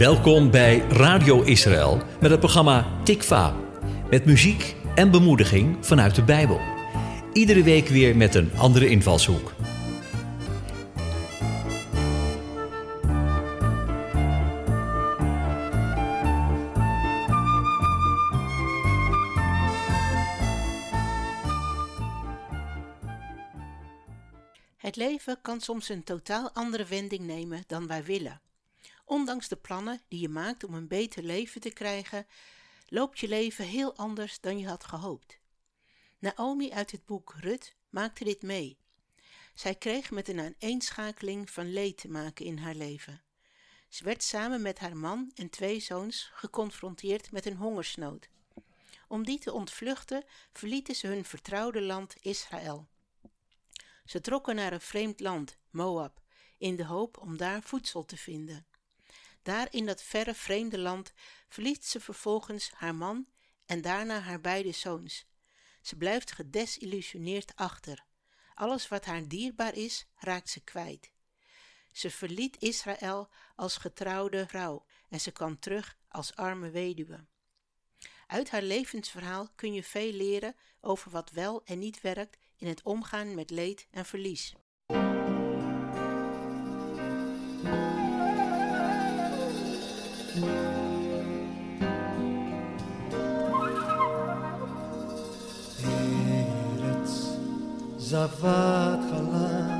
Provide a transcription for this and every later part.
Welkom bij Radio Israël met het programma Tikva. Met muziek en bemoediging vanuit de Bijbel. Iedere week weer met een andere invalshoek. Het leven kan soms een totaal andere wending nemen dan wij willen. Ondanks de plannen die je maakt om een beter leven te krijgen, loopt je leven heel anders dan je had gehoopt. Naomi uit het boek Rut maakte dit mee. Zij kreeg met een aaneenschakeling van leed te maken in haar leven. Ze werd samen met haar man en twee zoons geconfronteerd met een hongersnood. Om die te ontvluchten verlieten ze hun vertrouwde land Israël. Ze trokken naar een vreemd land, Moab, in de hoop om daar voedsel te vinden. Daar in dat verre vreemde land verliet ze vervolgens haar man en daarna haar beide zoons. Ze blijft gedesillusioneerd achter. Alles wat haar dierbaar is, raakt ze kwijt. Ze verliet Israël als getrouwde vrouw en ze kwam terug als arme weduwe. Uit haar levensverhaal kun je veel leren over wat wel en niet werkt in het omgaan met leed en verlies. זבת חלב,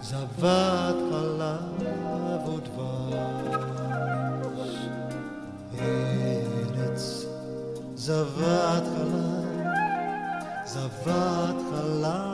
זבת חלב ודבש. ארץ זבת חלב, זבת חלב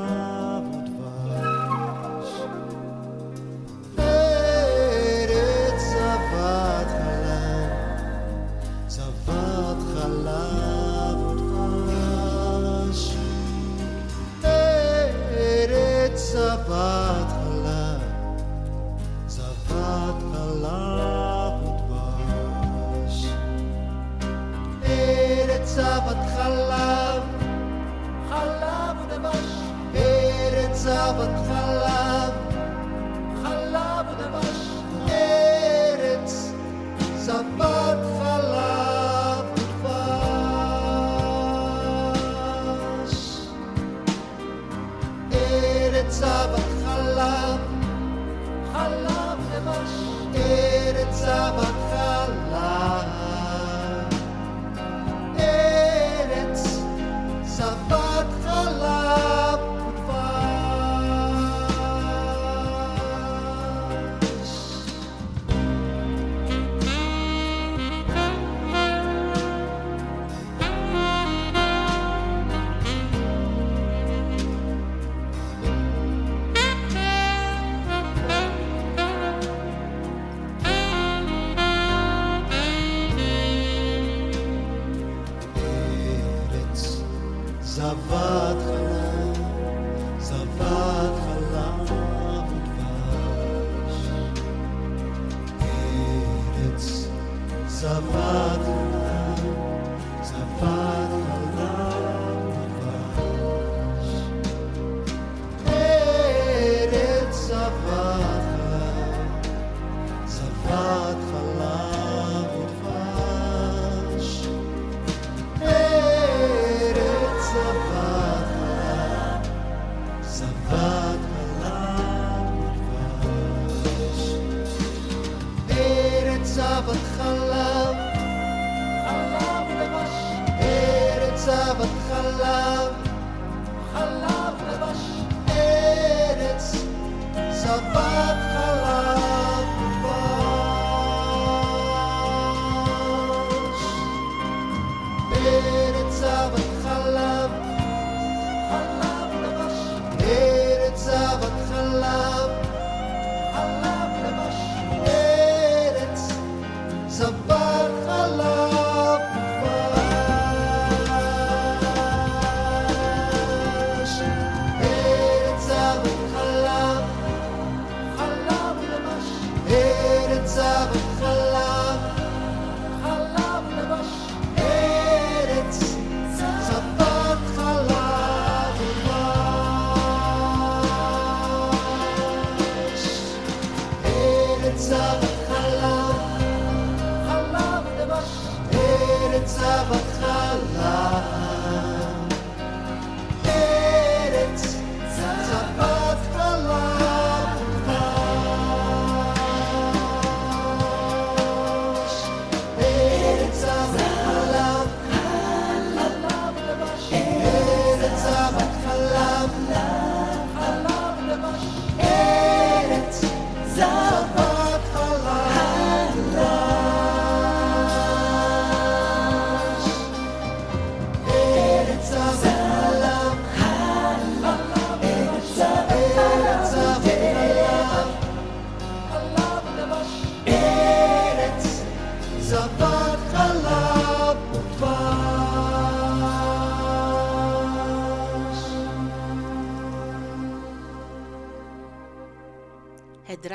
זבת חלב, חלב ודבש. ארץ זבת חלב,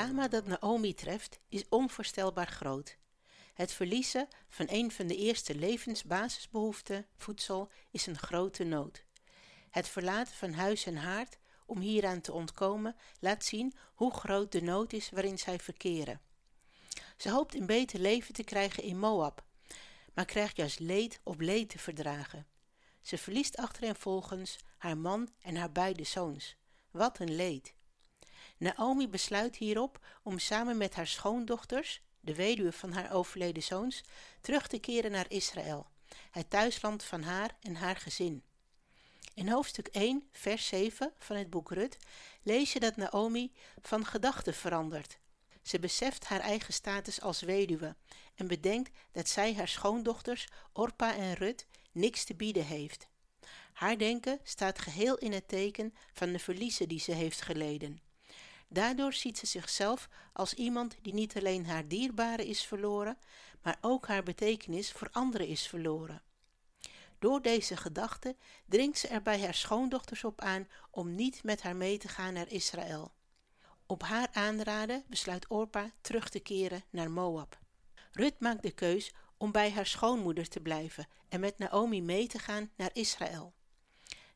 drama dat Naomi treft is onvoorstelbaar groot. Het verliezen van een van de eerste levensbasisbehoeften, voedsel, is een grote nood. Het verlaten van huis en haard om hieraan te ontkomen laat zien hoe groot de nood is waarin zij verkeren. Ze hoopt een beter leven te krijgen in Moab, maar krijgt juist leed op leed te verdragen. Ze verliest achtereenvolgens haar man en haar beide zoons. Wat een leed! Naomi besluit hierop om samen met haar schoondochters, de weduwe van haar overleden zoons, terug te keren naar Israël, het thuisland van haar en haar gezin. In hoofdstuk 1, vers 7 van het boek Rut lees je dat Naomi van gedachten verandert. Ze beseft haar eigen status als weduwe en bedenkt dat zij haar schoondochters Orpa en Rut niks te bieden heeft. Haar denken staat geheel in het teken van de verliezen die ze heeft geleden. Daardoor ziet ze zichzelf als iemand die niet alleen haar dierbare is verloren, maar ook haar betekenis voor anderen is verloren. Door deze gedachte dringt ze er bij haar schoondochters op aan om niet met haar mee te gaan naar Israël. Op haar aanraden besluit Orpa terug te keren naar Moab. Rut maakt de keus om bij haar schoonmoeder te blijven en met Naomi mee te gaan naar Israël.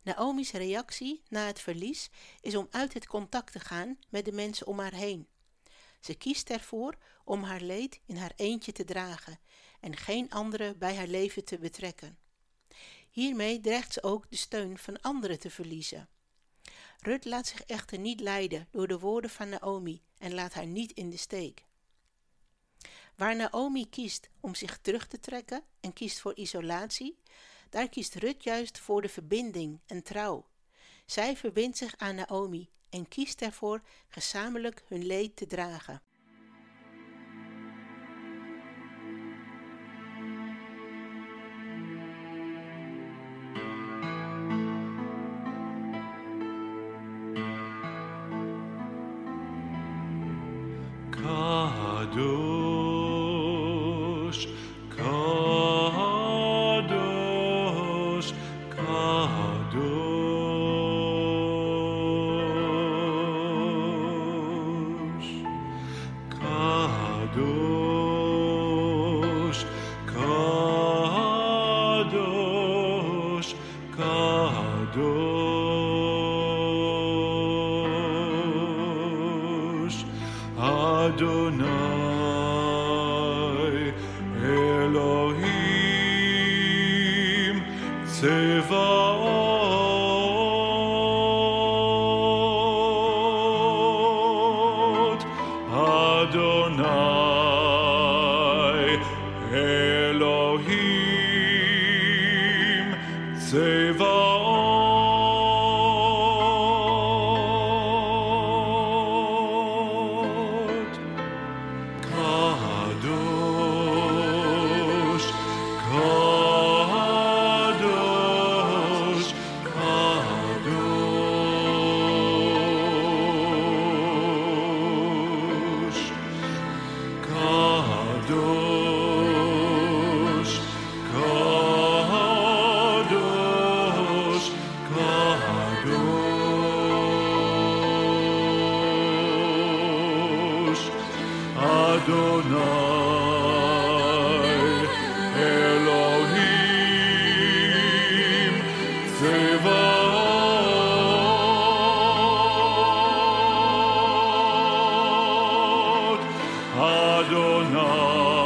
Naomi's reactie na het verlies is om uit het contact te gaan met de mensen om haar heen. Ze kiest ervoor om haar leed in haar eentje te dragen en geen anderen bij haar leven te betrekken. Hiermee dreigt ze ook de steun van anderen te verliezen. Rut laat zich echter niet leiden door de woorden van Naomi en laat haar niet in de steek. Waar Naomi kiest om zich terug te trekken en kiest voor isolatie, daar kiest Rut juist voor de verbinding en trouw. Zij verbindt zich aan Naomi en kiest ervoor gezamenlijk hun leed te dragen. Adonai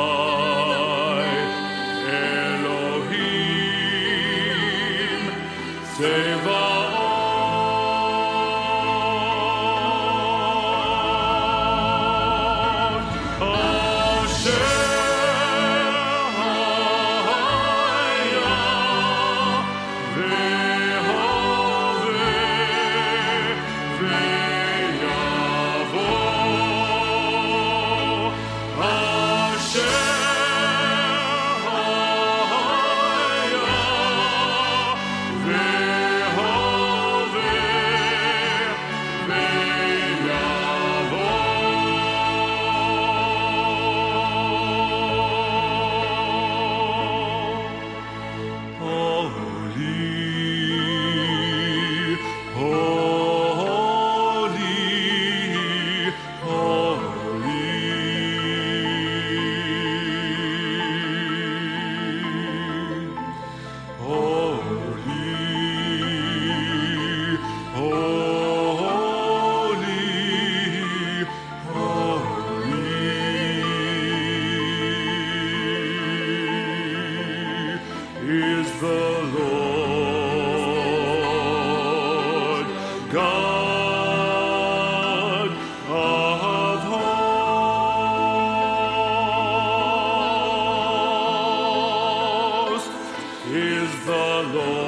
Lord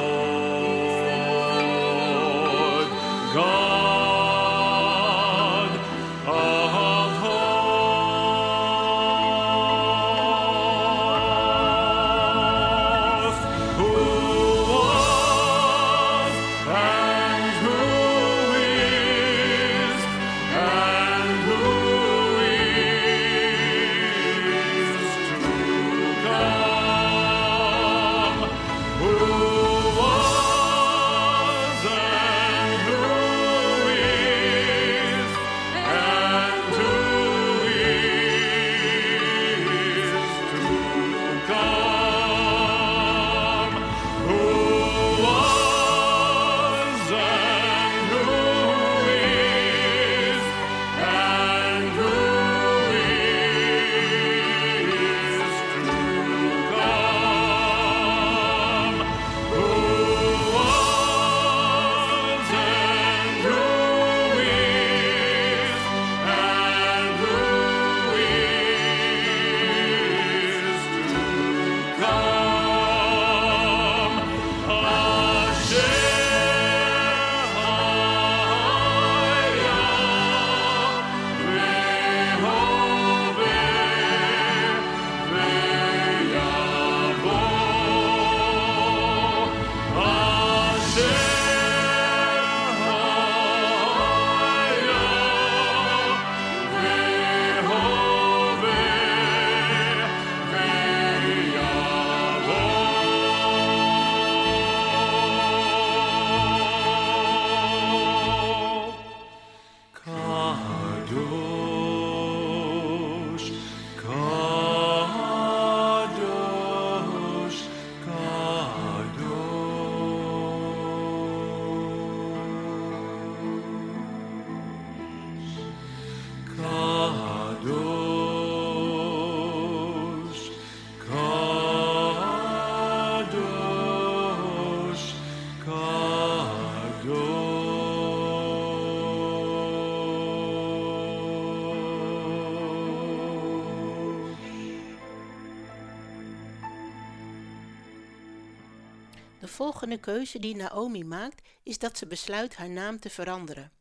volgende keuze die Naomi maakt is dat ze besluit haar naam te veranderen.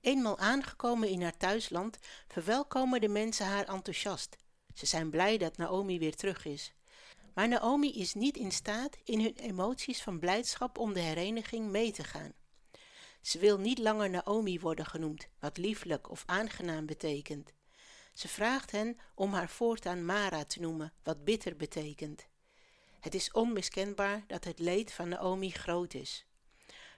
Eenmaal aangekomen in haar thuisland verwelkomen de mensen haar enthousiast. Ze zijn blij dat Naomi weer terug is. Maar Naomi is niet in staat in hun emoties van blijdschap om de hereniging mee te gaan. Ze wil niet langer Naomi worden genoemd, wat lieflijk of aangenaam betekent. Ze vraagt hen om haar voortaan Mara te noemen, wat bitter betekent. Het is onmiskenbaar dat het leed van Naomi groot is.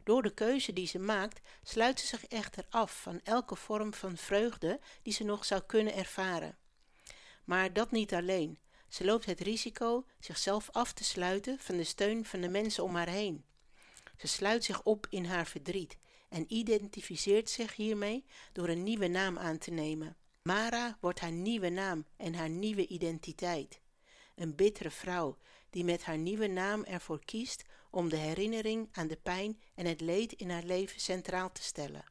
Door de keuze die ze maakt, sluit ze zich echter af van elke vorm van vreugde die ze nog zou kunnen ervaren. Maar dat niet alleen. Ze loopt het risico zichzelf af te sluiten van de steun van de mensen om haar heen. Ze sluit zich op in haar verdriet en identificeert zich hiermee door een nieuwe naam aan te nemen. Mara wordt haar nieuwe naam en haar nieuwe identiteit. Een bittere vrouw die met haar nieuwe naam ervoor kiest om de herinnering aan de pijn en het leed in haar leven centraal te stellen.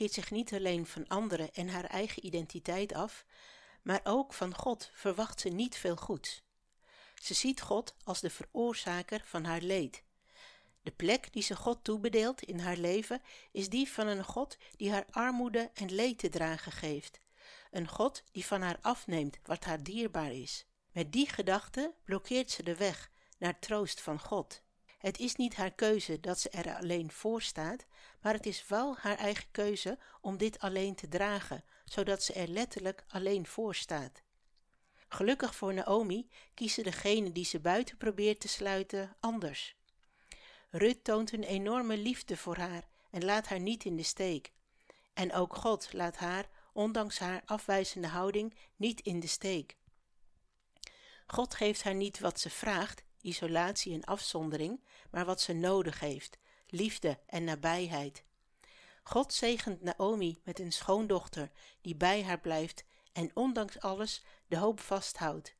Keert zich niet alleen van anderen en haar eigen identiteit af, maar ook van God verwacht ze niet veel goeds. Ze ziet God als de veroorzaker van haar leed. De plek die ze God toebedeelt in haar leven is die van een God die haar armoede en leed te dragen geeft. Een God die van haar afneemt wat haar dierbaar is. Met die gedachte blokkeert ze de weg naar troost van God. Het is niet haar keuze dat ze er alleen voor staat, maar het is wel haar eigen keuze om dit alleen te dragen, zodat ze er letterlijk alleen voor staat. Gelukkig voor Naomi kiezen degenen die ze buiten probeert te sluiten anders. Rut toont een enorme liefde voor haar en laat haar niet in de steek. En ook God laat haar, ondanks haar afwijzende houding, niet in de steek. God geeft haar niet wat ze vraagt, isolatie en afzondering, maar wat ze nodig heeft, liefde en nabijheid. God zegent Naomi met een schoondochter die bij haar blijft en ondanks alles de hoop vasthoudt.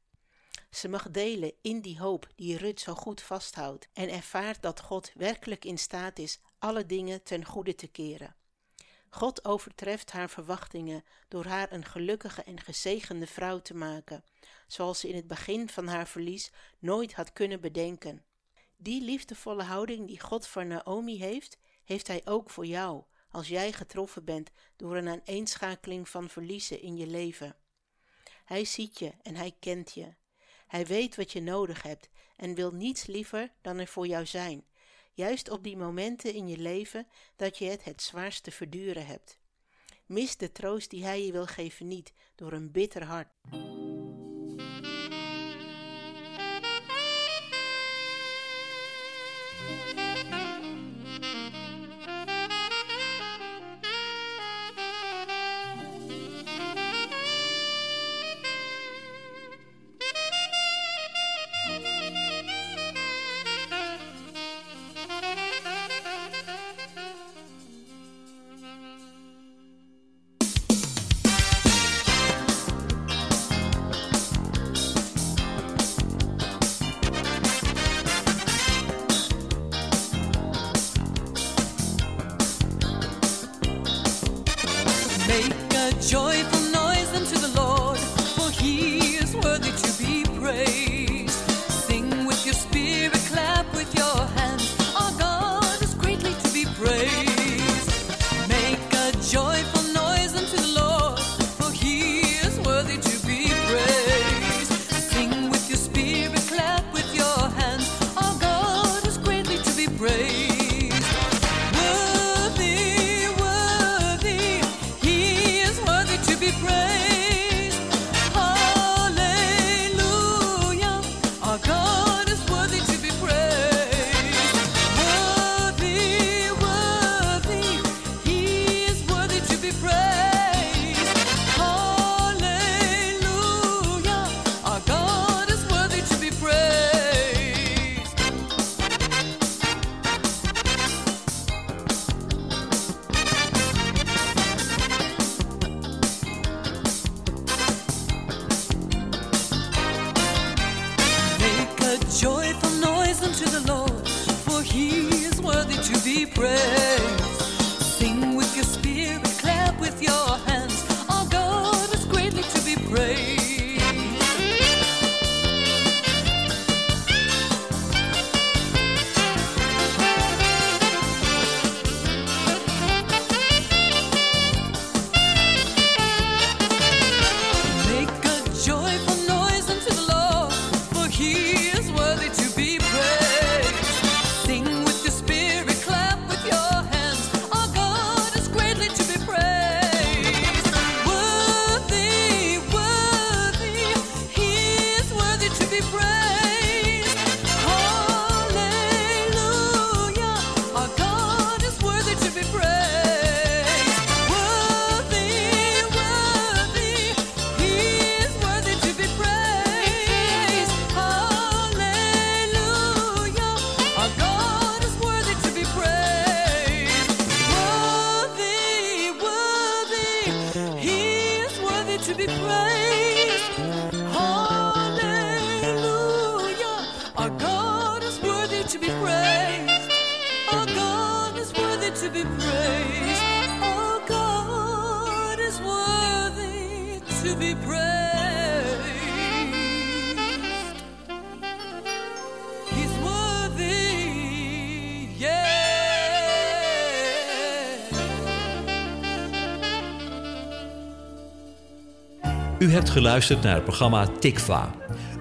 Ze mag delen in die hoop die Rut zo goed vasthoudt en ervaart dat God werkelijk in staat is alle dingen ten goede te keren. God overtreft haar verwachtingen door haar een gelukkige en gezegende vrouw te maken, zoals ze in het begin van haar verlies nooit had kunnen bedenken. Die liefdevolle houding die God voor Naomi heeft, heeft Hij ook voor jou, als jij getroffen bent door een aaneenschakeling van verliezen in je leven. Hij ziet je en Hij kent je. Hij weet wat je nodig hebt en wil niets liever dan er voor jou zijn, juist op die momenten in je leven dat je het het zwaarst te verduren hebt. Mis de troost die Hij je wil geven niet door een bitter hart. To be praised. Our God is worthy to be praised. He's worthy, yeah. U hebt geluisterd naar het programma Tikva,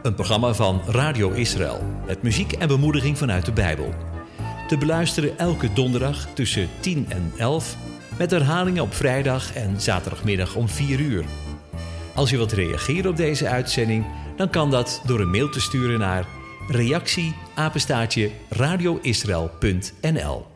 een programma van Radio Israël met muziek en bemoediging vanuit de Bijbel. Te beluisteren elke donderdag tussen 10 en 11 met herhalingen op vrijdag en zaterdagmiddag om 4 uur. Als u wilt reageren op deze uitzending, dan kan dat door een mail te sturen naar reactie radioisrael.nl.